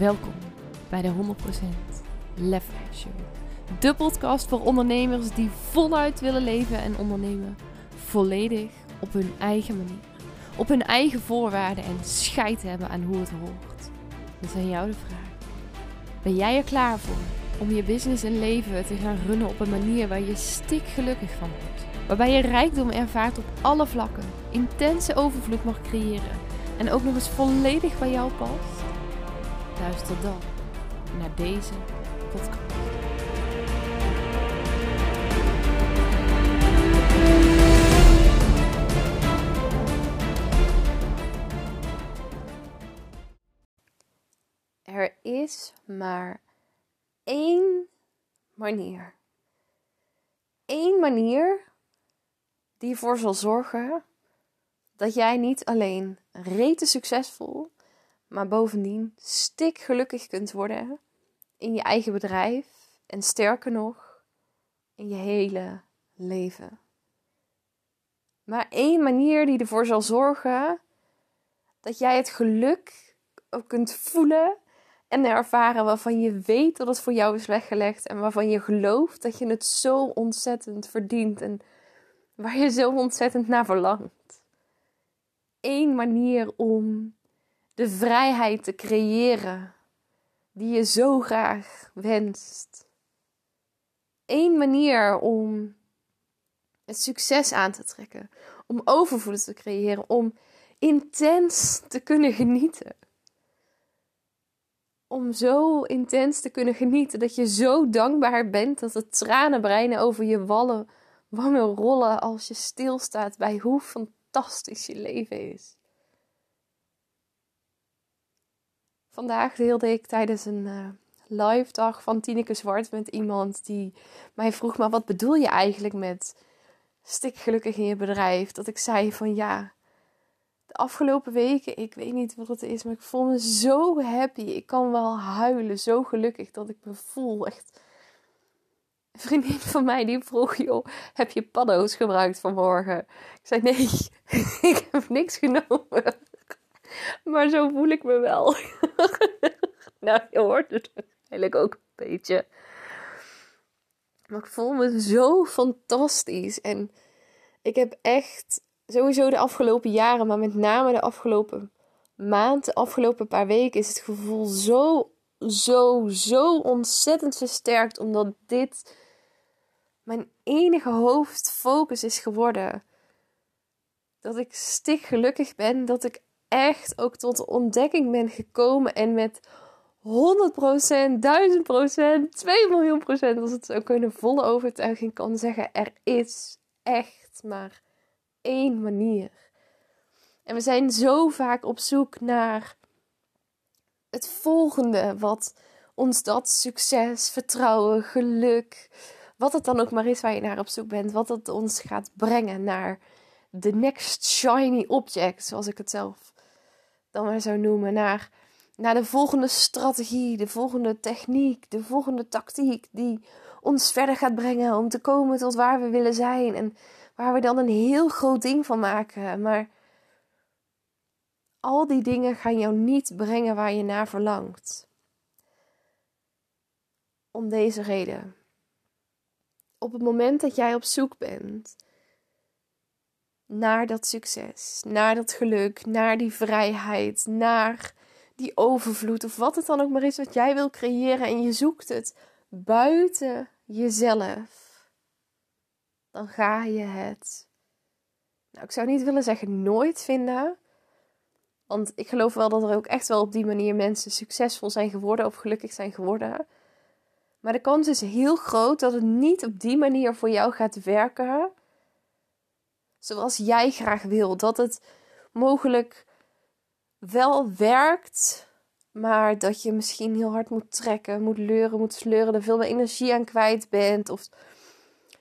Welkom bij de 100% Lef Show. De podcast voor ondernemers die voluit willen leven en ondernemen. Volledig op hun eigen manier. Op hun eigen voorwaarden en scheid hebben aan hoe het hoort. Is aan jou de vraag. Ben jij er klaar voor om je business en leven te gaan runnen op een manier waar je stik gelukkig van wordt? Waarbij je rijkdom ervaart op alle vlakken, intense overvloed mag creëren en ook nog eens volledig bij jou past? Luister dan naar deze podcast. Er is maar één manier. Eén manier die ervoor zal zorgen dat jij niet alleen rete succesvol, maar bovendien stik gelukkig kunt worden in je eigen bedrijf en sterker nog in je hele leven. Maar één manier die ervoor zal zorgen dat jij het geluk ook kunt voelen en ervaren waarvan je weet dat het voor jou is weggelegd en waarvan je gelooft dat je het zo ontzettend verdient en waar je zo ontzettend naar verlangt. Eén manier om de vrijheid te creëren die je zo graag wenst. Eén manier om het succes aan te trekken, om overvloed te creëren, om intens te kunnen genieten. Om zo intens te kunnen genieten dat je zo dankbaar bent dat de tranen breinen over je wallen, wangen rollen als je stilstaat bij hoe fantastisch je leven is. Vandaag deelde ik tijdens een uh, live dag van Tineke Zwart met iemand die mij vroeg: Maar wat bedoel je eigenlijk met stik gelukkig in je bedrijf? Dat ik zei van ja, de afgelopen weken, ik weet niet wat het is, maar ik voel me zo happy. Ik kan wel huilen, zo gelukkig dat ik me voel. Echt. Een vriendin van mij die vroeg: joh, heb je paddo's gebruikt vanmorgen? Ik zei: nee, ik heb niks genomen. Maar zo voel ik me wel. nou, je hoort het eigenlijk ook een beetje. Maar ik voel me zo fantastisch. En ik heb echt sowieso de afgelopen jaren, maar met name de afgelopen maand, de afgelopen paar weken, is het gevoel zo, zo, zo ontzettend versterkt. Omdat dit mijn enige hoofdfocus is geworden. Dat ik stik gelukkig ben. Dat ik echt ook tot de ontdekking ben gekomen en met 100%, 1000%, 2 miljoen procent, als het zo kunnen, volle overtuiging kan zeggen: er is echt maar één manier. En we zijn zo vaak op zoek naar het volgende, wat ons dat succes, vertrouwen, geluk, wat het dan ook maar is waar je naar op zoek bent, wat het ons gaat brengen naar de next shiny object, zoals ik het zelf dan maar zou noemen, naar, naar de volgende strategie, de volgende techniek, de volgende tactiek die ons verder gaat brengen om te komen tot waar we willen zijn en waar we dan een heel groot ding van maken. Maar al die dingen gaan jou niet brengen waar je naar verlangt. Om deze reden. Op het moment dat jij op zoek bent naar dat succes, naar dat geluk, naar die vrijheid, naar die overvloed of wat het dan ook maar is wat jij wil creëren en je zoekt het buiten jezelf, dan ga je het. Nou, ik zou niet willen zeggen nooit vinden, want ik geloof wel dat er ook echt wel op die manier mensen succesvol zijn geworden of gelukkig zijn geworden. Maar de kans is heel groot dat het niet op die manier voor jou gaat werken zoals jij graag wil. Dat het mogelijk wel werkt, maar dat je misschien heel hard moet trekken, moet leuren, moet sleuren, er veel meer energie aan kwijt bent. Of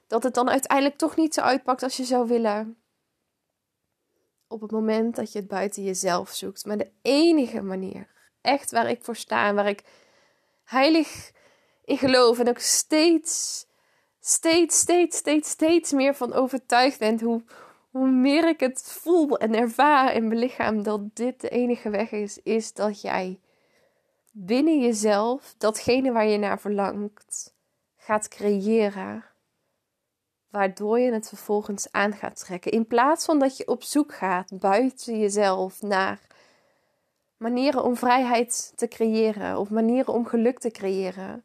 dat het dan uiteindelijk toch niet zo uitpakt als je zou willen. Op het moment dat je het buiten jezelf zoekt. Maar de enige manier, echt waar ik voor sta en waar ik heilig in geloof en ook steeds, steeds, steeds, steeds, steeds meer van overtuigd ben hoe, hoe meer ik het voel en ervaar in mijn lichaam dat dit de enige weg is, is dat jij binnen jezelf datgene waar je naar verlangt gaat creëren. Waardoor je het vervolgens aan gaat trekken. In plaats van dat je op zoek gaat buiten jezelf naar manieren om vrijheid te creëren of manieren om geluk te creëren,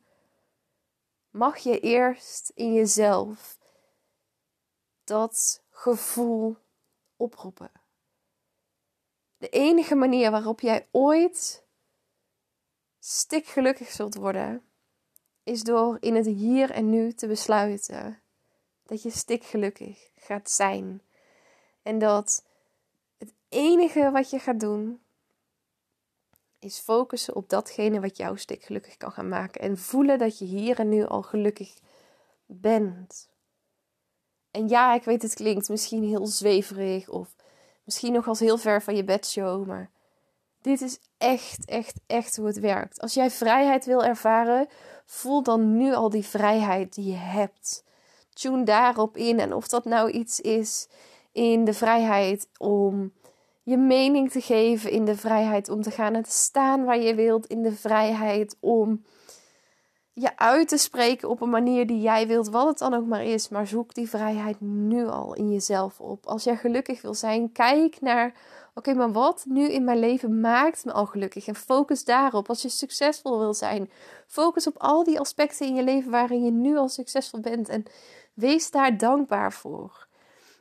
mag je eerst in jezelf dat gevoel oproepen. De enige manier waarop jij ooit stikgelukkig zult worden, is door in het hier en nu te besluiten dat je stikgelukkig gaat zijn. En dat het enige wat je gaat doen, is focussen op datgene wat jou stikgelukkig kan gaan maken. En voelen dat je hier en nu al gelukkig bent. En ja, ik weet, het klinkt misschien heel zweverig of misschien nog als heel ver van je bedshow, maar dit is echt, echt, echt hoe het werkt. Als jij vrijheid wil ervaren, voel dan nu al die vrijheid die je hebt. Tune daarop in en of dat nou iets is in de vrijheid om je mening te geven, in de vrijheid om te gaan en te staan waar je wilt, in de vrijheid om je uit te spreken op een manier die jij wilt, wat het dan ook maar is. Maar zoek die vrijheid nu al in jezelf op. Als jij gelukkig wil zijn, kijk naar, oké, maar wat nu in mijn leven maakt me al gelukkig? En focus daarop. Als je succesvol wil zijn, focus op al die aspecten in je leven waarin je nu al succesvol bent. En wees daar dankbaar voor.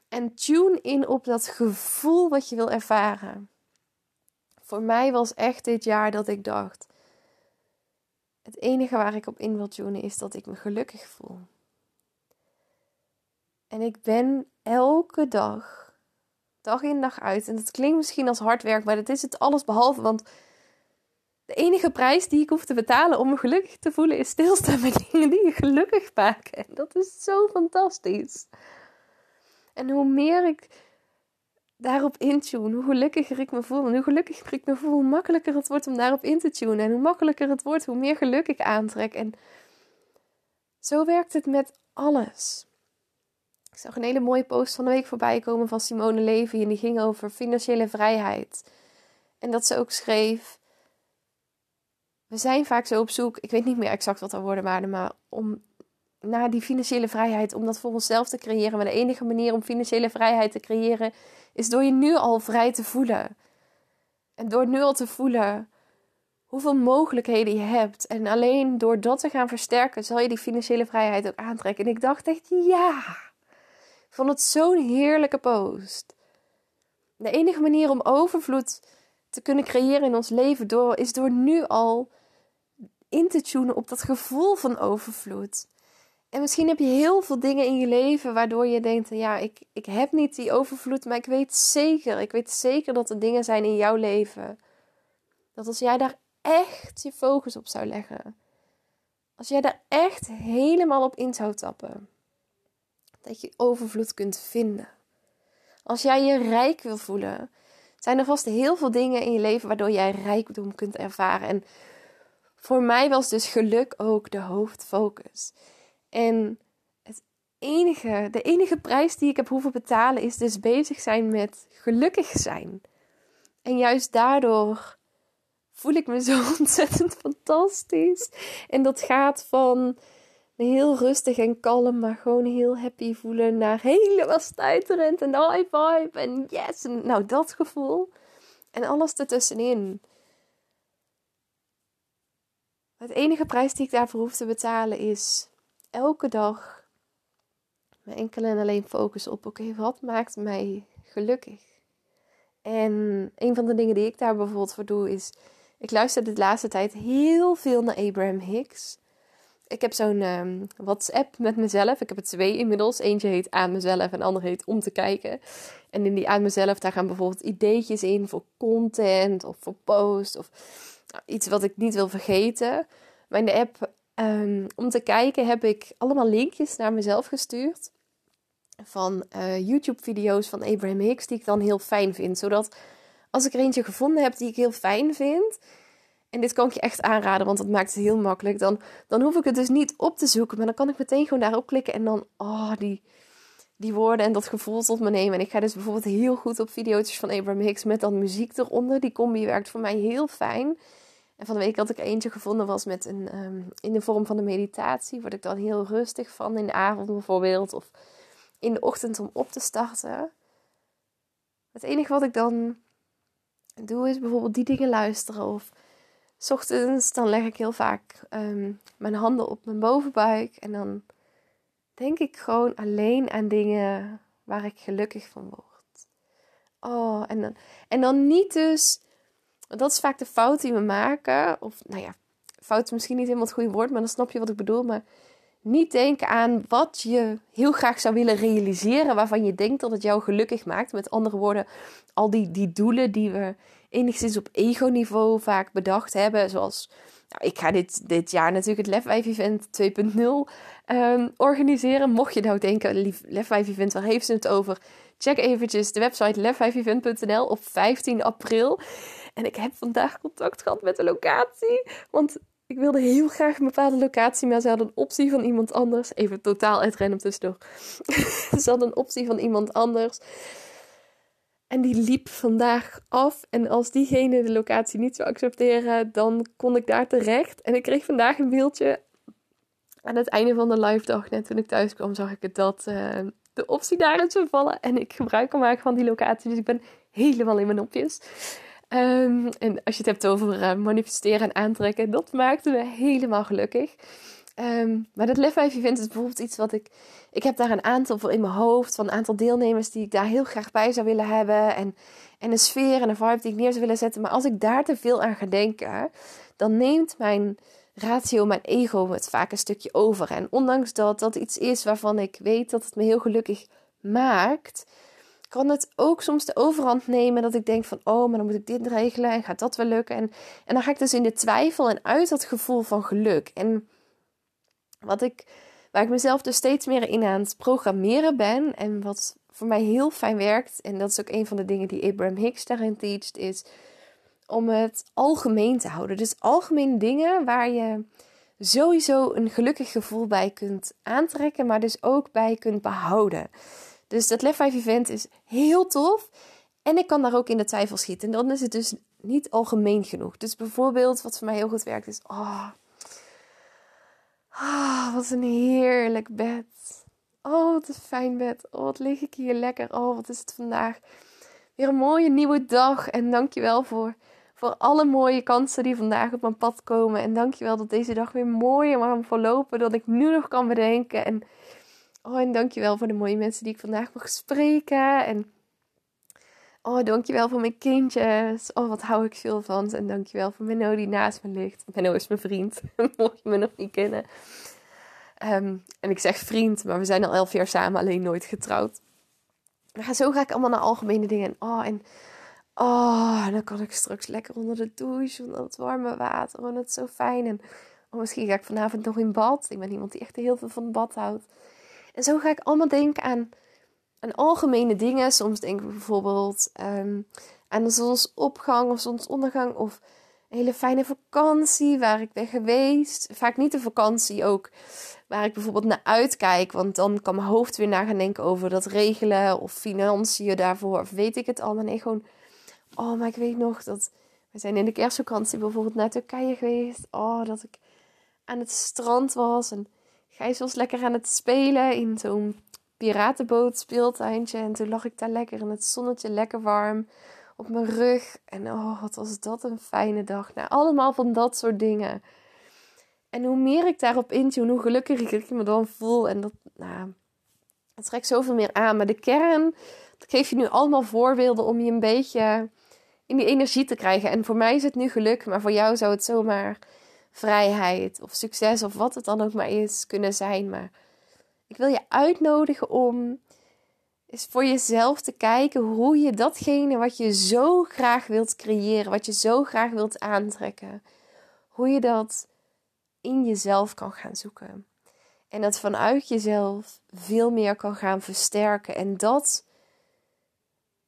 En tune in op dat gevoel wat je wil ervaren. Voor mij was echt dit jaar dat ik dacht het enige waar ik op in wil tunen is dat ik me gelukkig voel. En ik ben elke dag, dag in dag uit, en dat klinkt misschien als hard werk, maar dat is het alles behalve. Want de enige prijs die ik hoef te betalen om me gelukkig te voelen is stilstaan met dingen die je gelukkig maken. En dat is zo fantastisch. En hoe meer ik daarop intune. Hoe gelukkiger ik me voel. En hoe gelukkiger ik me voel, hoe makkelijker het wordt om daarop in te tunen. En hoe makkelijker het wordt, hoe meer geluk ik aantrek. En zo werkt het met alles. Ik zag een hele mooie post van de week voorbij komen van Simone Levy. En die ging over financiële vrijheid. En dat ze ook schreef. We zijn vaak zo op zoek, ik weet niet meer exact wat er woorden waren, maar om naar die financiële vrijheid, om dat voor onszelf te creëren. Maar de enige manier om financiële vrijheid te creëren is door je nu al vrij te voelen. En door nu al te voelen hoeveel mogelijkheden je hebt. En alleen door dat te gaan versterken, zal je die financiële vrijheid ook aantrekken. En ik dacht echt, ja. Vond het zo'n heerlijke post. De enige manier om overvloed te kunnen creëren in ons leven door, is door nu al in te tunen op dat gevoel van overvloed. En misschien heb je heel veel dingen in je leven waardoor je denkt: ja, ik, ik heb niet die overvloed, maar ik weet zeker, ik weet zeker dat er dingen zijn in jouw leven. Dat als jij daar echt je focus op zou leggen, als jij daar echt helemaal op in zou tappen, dat je overvloed kunt vinden. Als jij je rijk wil voelen, zijn er vast heel veel dingen in je leven waardoor jij rijkdom kunt ervaren. En voor mij was dus geluk ook de hoofdfocus. En het enige, de enige prijs die ik heb hoeven betalen is dus bezig zijn met gelukkig zijn. En juist daardoor voel ik me zo ontzettend fantastisch. En dat gaat van heel rustig en kalm, maar gewoon heel happy voelen naar helemaal stuiterend en high vibe en yes. En nou, dat gevoel. En alles ertussenin. Het enige prijs die ik daarvoor hoef te betalen is elke dag me enkel en alleen focus op: oké, wat maakt mij gelukkig? En een van de dingen die ik daar bijvoorbeeld voor doe is: ik luister de laatste tijd heel veel naar Abraham Hicks. Ik heb zo'n um, WhatsApp met mezelf. Ik heb er twee inmiddels. Eentje heet aan mezelf en de heet om te kijken. En in die aan mezelf, daar gaan bijvoorbeeld ideetjes in voor content of voor post of nou, iets wat ik niet wil vergeten. Maar in de app Ehm, om te kijken heb ik allemaal linkjes naar mezelf gestuurd. Van uh, YouTube-video's van Abraham Hicks die ik dan heel fijn vind. Zodat als ik er eentje gevonden heb die ik heel fijn vind. En dit kan ik je echt aanraden, want dat maakt het heel makkelijk. Dan, dan hoef ik het dus niet op te zoeken. Maar dan kan ik meteen gewoon daarop klikken. En dan, oh, die, die woorden en dat gevoel tot me nemen. En ik ga dus bijvoorbeeld heel goed op video's van Abraham Hicks met dan muziek eronder. Die combi werkt voor mij heel fijn. En van de week had ik eentje gevonden, was met een, ehm, in de vorm van een meditatie. Word ik dan heel rustig van in de avond bijvoorbeeld. Of in de ochtend om op te starten. Het enige wat ik dan doe is bijvoorbeeld die dingen luisteren. Of s ochtends dan leg ik heel vaak ehm, mijn handen op mijn bovenbuik. En dan denk ik gewoon alleen aan dingen waar ik gelukkig van word. Oh, en dan, en dan niet dus. Dat is vaak de fout die we maken. Of nou ja, fout is misschien niet helemaal het goede woord, maar dan snap je wat ik bedoel. Maar niet denken aan wat je heel graag zou willen realiseren, waarvan je denkt dat het jou gelukkig maakt. Met andere woorden, al die, die doelen die we enigszins op ego-niveau vaak bedacht hebben, zoals nou, ik ga dit, dit jaar natuurlijk het Lef 5 Event 2.0 um, organiseren. Mocht je nou denken, Lef 5 Event, waar heeft ze het over? Check eventjes de website lef5event.nl op 15 april. En ik heb vandaag contact gehad met de locatie. Want ik wilde heel graag een bepaalde locatie, maar ze hadden een optie van iemand anders. Even totaal uitrennen ze hadden een optie van iemand anders. En die liep vandaag af. En als diegene de locatie niet zou accepteren, dan kon ik daar terecht. En ik kreeg vandaag een mailtje. Aan het einde van de live dag, net toen ik thuis kwam, zag ik dat uh, de optie daarin zou vallen. En ik gebruik hem maken van die locatie. Dus ik ben helemaal in mijn nopjes. Um, en als je het hebt over uh, manifesteren en aantrekken, dat maakte me helemaal gelukkig. Um, maar dat Lef 5 Event is bijvoorbeeld iets wat ik... Ik heb daar een aantal voor in mijn hoofd, van een aantal deelnemers die ik daar heel graag bij zou willen hebben. En, en een sfeer en een vibe die ik neer zou willen zetten. Maar als ik daar te veel aan ga denken, dan neemt mijn ratio, mijn ego het vaak een stukje over. En ondanks dat dat iets is waarvan ik weet dat het me heel gelukkig maakt, kan het ook soms de overhand nemen dat ik denk van, oh, maar dan moet ik dit regelen en gaat dat wel lukken. En, en dan ga ik dus in de twijfel en uit dat gevoel van geluk. En wat ik, waar ik mezelf dus steeds meer in aan het programmeren ben en wat voor mij heel fijn werkt, en dat is ook een van de dingen die Abraham Hicks daarin teacht, is om het algemeen te houden. Dus algemene dingen waar je sowieso een gelukkig gevoel bij kunt aantrekken, maar dus ook bij kunt behouden. Dus dat Lef 5 event is heel tof. En ik kan daar ook in de twijfel schieten. En dan is het dus niet algemeen genoeg. Dus bijvoorbeeld, wat voor mij heel goed werkt, is... Oh, oh wat een heerlijk bed. Oh, wat een fijn bed. Oh, wat lig ik hier lekker. Oh, wat is het vandaag. Weer een mooie nieuwe dag. En dankjewel voor, voor alle mooie kansen die vandaag op mijn pad komen. En dankjewel dat deze dag weer mooier mag verlopen dan ik nu nog kan bedenken. En Oh, en dankjewel voor de mooie mensen die ik vandaag mag spreken. En oh, dankjewel voor mijn kindjes. Oh, wat hou ik veel van. En dankjewel voor Menno die naast me ligt. Menno is mijn vriend, mocht je me nog niet kennen. Ehm, en ik zeg vriend, maar we zijn al elf jaar samen, alleen nooit getrouwd. Maar zo ga ik allemaal naar algemene dingen. Oh, en oh, dan kan ik straks lekker onder de douche, onder het warme water. Oh, dat is zo fijn. En oh, misschien ga ik vanavond nog in bad. Ik ben iemand die echt heel veel van bad houdt. En zo ga ik allemaal denken aan, algemene dingen. Soms denk ik bijvoorbeeld um, aan de zonsopgang of zonsondergang. Of een hele fijne vakantie waar ik ben geweest. Vaak niet de vakantie ook waar ik bijvoorbeeld naar uitkijk. Want dan kan mijn hoofd weer na gaan denken over dat regelen of financiën daarvoor. Of weet ik het allemaal. Nee, gewoon, oh, maar ik weet nog dat... We zijn in de kerstvakantie bijvoorbeeld naar Turkije geweest. Oh, dat ik aan het strand was en Gijs was lekker aan het spelen in zo'n piratenboot speeltuintje. En toen lag ik daar lekker in het zonnetje, lekker warm op mijn rug. En oh, wat was dat een fijne dag. Nou, allemaal van dat soort dingen. En hoe meer ik daarop intune, hoe gelukkiger ik me dan voel. En dat, nou, het trekt zoveel meer aan. Maar de kern, dat geef je nu allemaal voorbeelden om je een beetje in die energie te krijgen. En voor mij is het nu geluk, maar voor jou zou het zomaar vrijheid of succes of wat het dan ook maar is kunnen zijn. Maar ik wil je uitnodigen om eens voor jezelf te kijken hoe je datgene wat je zo graag wilt creëren, wat je zo graag wilt aantrekken, hoe je dat in jezelf kan gaan zoeken. En dat vanuit jezelf veel meer kan gaan versterken. En dat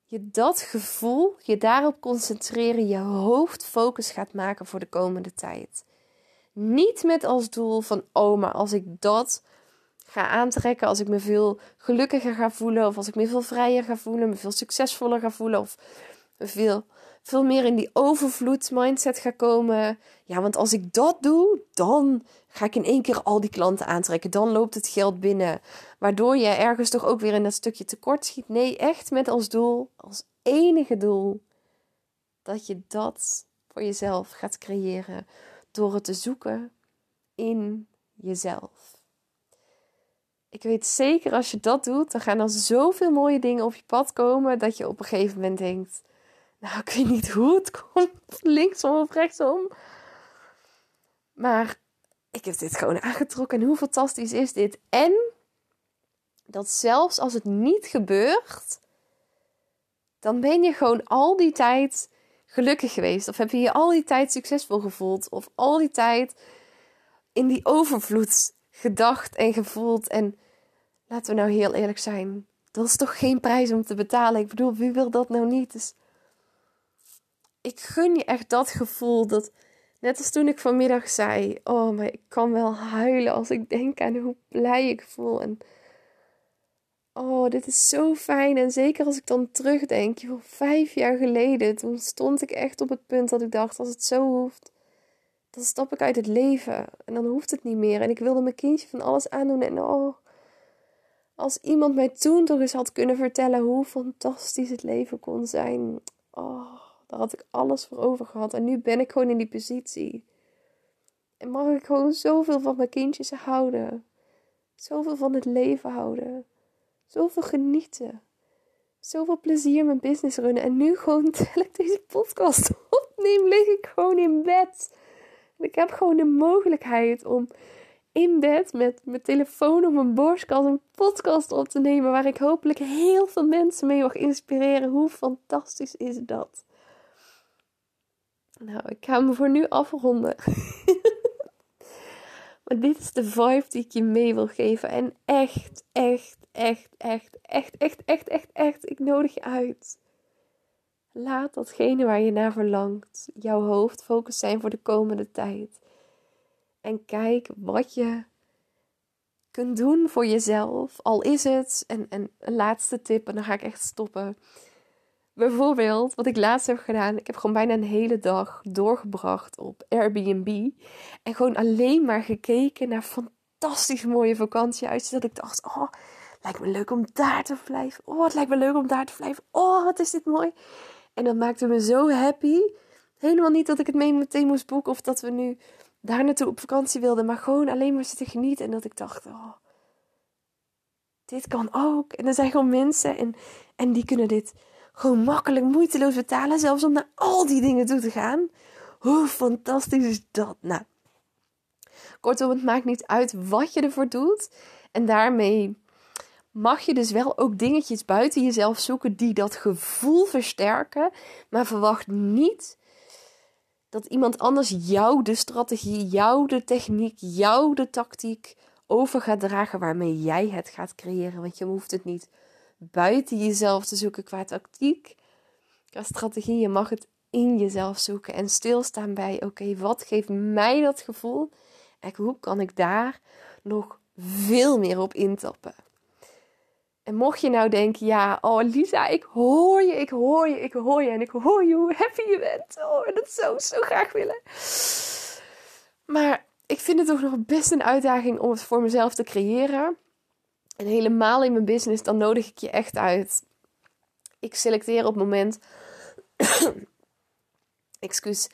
je dat gevoel, je daarop concentreren, je hoofdfocus gaat maken voor de komende tijd. Niet met als doel van, oh, maar als ik dat ga aantrekken, als ik me veel gelukkiger ga voelen, of als ik me veel vrijer ga voelen, me veel succesvoller ga voelen, of veel veel meer in die overvloedsmindset ga komen. Ja, want als ik dat doe, dan ga ik in één keer al die klanten aantrekken. Dan loopt het geld binnen. Waardoor je ergens toch ook weer in dat stukje tekort schiet. Nee, echt met als doel, als enige doel, dat je dat voor jezelf gaat creëren. Door het te zoeken in jezelf. Ik weet zeker als je dat doet, dan gaan er zoveel mooie dingen op je pad komen dat je op een gegeven moment denkt: Nou, ik weet niet hoe het komt, linksom of rechtsom. Maar ik heb dit gewoon aangetrokken en hoe fantastisch is dit? En dat zelfs als het niet gebeurt, dan ben je gewoon al die tijd gelukkig geweest. Of heb je je al die tijd succesvol gevoeld. Of al die tijd in die overvloed gedacht en gevoeld. En laten we nou heel eerlijk zijn. Dat is toch geen prijs om te betalen. Ik bedoel, wie wil dat nou niet? Dus ik gun je echt dat gevoel. Dat, net als toen ik vanmiddag zei: Oh, maar ik kan wel huilen als ik denk aan hoe blij ik voel. En oh, dit is zo fijn. En zeker als ik dan terugdenk, vijf jaar geleden, toen stond ik echt op het punt dat ik dacht: Als het zo hoeft, dan stap ik uit het leven. En dan hoeft het niet meer. En ik wilde mijn kindje van alles aandoen. En oh, als iemand mij toen toch eens had kunnen vertellen hoe fantastisch het leven kon zijn. Oh, daar had ik alles voor over gehad. En nu ben ik gewoon in die positie. En mag ik gewoon zoveel van mijn kindjes houden. Zoveel van het leven houden. Zoveel genieten. Zoveel plezier mijn business runnen. En nu gewoon, terwijl ik deze podcast opneem, lig ik gewoon in bed. En ik heb gewoon de mogelijkheid om in bed met mijn telefoon op mijn borstkast een podcast op te nemen. Waar ik hopelijk heel veel mensen mee mag inspireren. Hoe fantastisch is dat? Nou, ik ga me voor nu afronden. maar dit is de vibe die ik je mee wil geven. En echt, echt, echt, echt, echt, echt, echt, echt, echt. Ik nodig je uit. Laat datgene waar je naar verlangt, jouw hoofdfocus zijn voor de komende tijd. En kijk wat je kunt doen voor jezelf. Al is het, en, en een laatste tip, en dan ga ik echt stoppen. Bijvoorbeeld, wat ik laatst heb gedaan. Ik heb gewoon bijna een hele dag doorgebracht op Airbnb. En gewoon alleen maar gekeken naar fantastisch mooie vakantiehuizen. Dat ik dacht, oh, lijkt me leuk om daar te blijven. Oh, het lijkt me leuk om daar te blijven. Oh, wat is dit mooi. En dat maakte me zo happy. Helemaal niet dat ik het meteen moest boeken of dat we nu daar naartoe op vakantie wilden. Maar gewoon alleen maar zitten genieten. En dat ik dacht, oh, dit kan ook. En er zijn gewoon mensen en, en die kunnen dit gewoon makkelijk, moeiteloos betalen. Zelfs om naar al die dingen toe te gaan. Hoe fantastisch is dat? Nou, kortom, het maakt niet uit wat je ervoor doet. En daarmee mag je dus wel ook dingetjes buiten jezelf zoeken die dat gevoel versterken. Maar verwacht niet dat iemand anders jou de strategie, jou de techniek, jou de tactiek over gaat dragen waarmee jij het gaat creëren. Want je hoeft het niet buiten jezelf te zoeken qua tactiek, qua strategie. Je mag het in jezelf zoeken en stilstaan bij: oké, wat geeft mij dat gevoel? En hoe kan ik daar nog veel meer op intappen? En mocht je nou denken, ja, oh Lisa, ik hoor je, ik hoor je, ik hoor je en ik hoor je hoe happy je bent. Oh, dat zou zo graag willen. Maar ik vind het toch nog best een uitdaging om het voor mezelf te creëren. En helemaal in mijn business, dan nodig ik je echt uit. Ik selecteer op het moment. Excuus.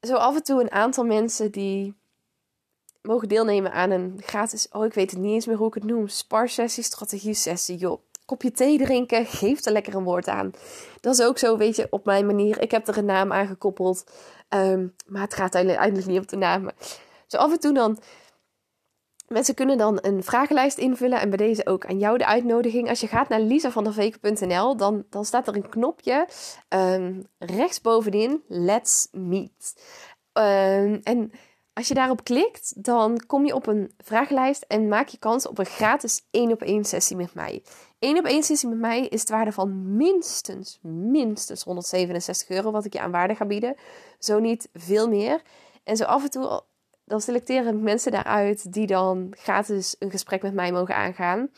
Zo af en toe een aantal mensen die mogen deelnemen aan een gratis, oh ik weet het niet eens meer hoe ik het noem, sparsessie, strategie-sessie. Joh, kopje thee drinken, geef er lekker een woord aan. Dat is ook zo, weet je, op mijn manier. Ik heb er een naam aan gekoppeld, um, maar het gaat uiteindelijk niet op de naam. Zo af en toe dan Mensen kunnen dan een vragenlijst invullen en bij deze ook aan jou de uitnodiging. Als je gaat naar lisavanderveken.nl, dan, dan staat er een knopje um, rechtsbovenin, let's meet. Um, en als je daarop klikt, dan kom je op een vragenlijst en maak je kans op een gratis 1 op 1 sessie met mij. 1 op 1 sessie met mij is het waarde van minstens, minstens 167 euro wat ik je aan waarde ga bieden. Zo niet veel meer. En zo af en toe, dan selecteren mensen daaruit die dan gratis een gesprek met mij mogen aangaan.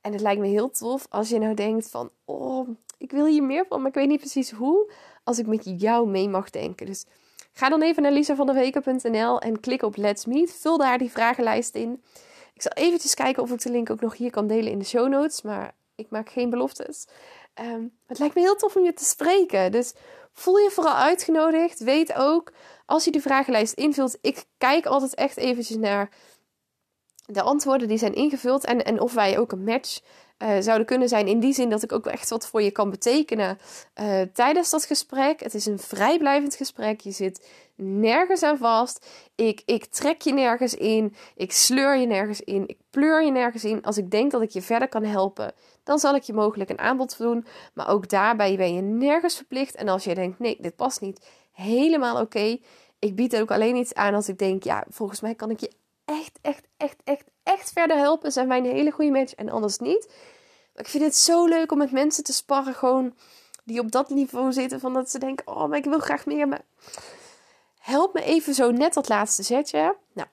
En het lijkt me heel tof als je nou denkt van, oh, ik wil hier meer van, maar ik weet niet precies hoe. Als ik met jou mee mag denken. Dus ga dan even naar lisavandeweken.nl en klik op Let's Meet. Vul daar die vragenlijst in. Ik zal eventjes kijken of ik de link ook nog hier kan delen in de show notes. Maar ik maak geen beloftes. Um, het lijkt me heel tof om je te spreken. Dus voel je vooral uitgenodigd. Weet ook, als je de vragenlijst invult, ik kijk altijd echt eventjes naar de antwoorden die zijn ingevuld en, en of wij ook een match uh, zouden kunnen zijn. In die zin dat ik ook echt wat voor je kan betekenen uh, tijdens dat gesprek. Het is een vrijblijvend gesprek. Je zit nergens aan vast. Ik, ik trek je nergens in. Ik sleur je nergens in. Ik pleur je nergens in. Als ik denk dat ik je verder kan helpen, dan zal ik je mogelijk een aanbod doen. Maar ook daarbij ben je nergens verplicht. En als je denkt, nee, dit past niet, helemaal oké. Ik bied ook alleen iets aan als ik denk, ja, volgens mij kan ik je echt, echt, echt, echt, echt verder helpen. Zijn wij een hele goede match en anders niet. Ik vind het zo leuk om met mensen te sparren, gewoon die op dat niveau zitten. Van dat ze denken, oh, maar ik wil graag meer. Maar help me even zo net dat laatste zetje. Nou,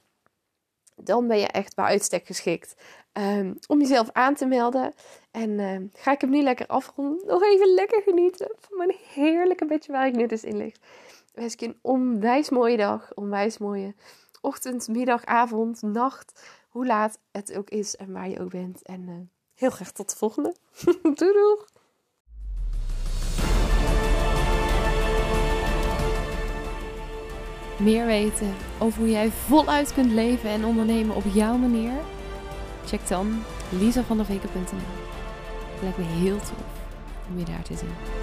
dan ben je echt bij uitstek geschikt um, om jezelf aan te melden. En uh, ga ik hem nu lekker afronden. Nog even lekker genieten van mijn heerlijke bedje waar ik nu dus in lig. Wens een onwijs mooie dag, onwijs mooie ochtend, middag, avond, nacht. Hoe laat het ook is en waar je ook bent. En uh, heel graag tot de volgende. doei doei! Meer weten over hoe jij voluit kunt leven en ondernemen op jouw manier? Check dan lisavandeveken.nl. Het lijkt me heel tof om je daar te zien.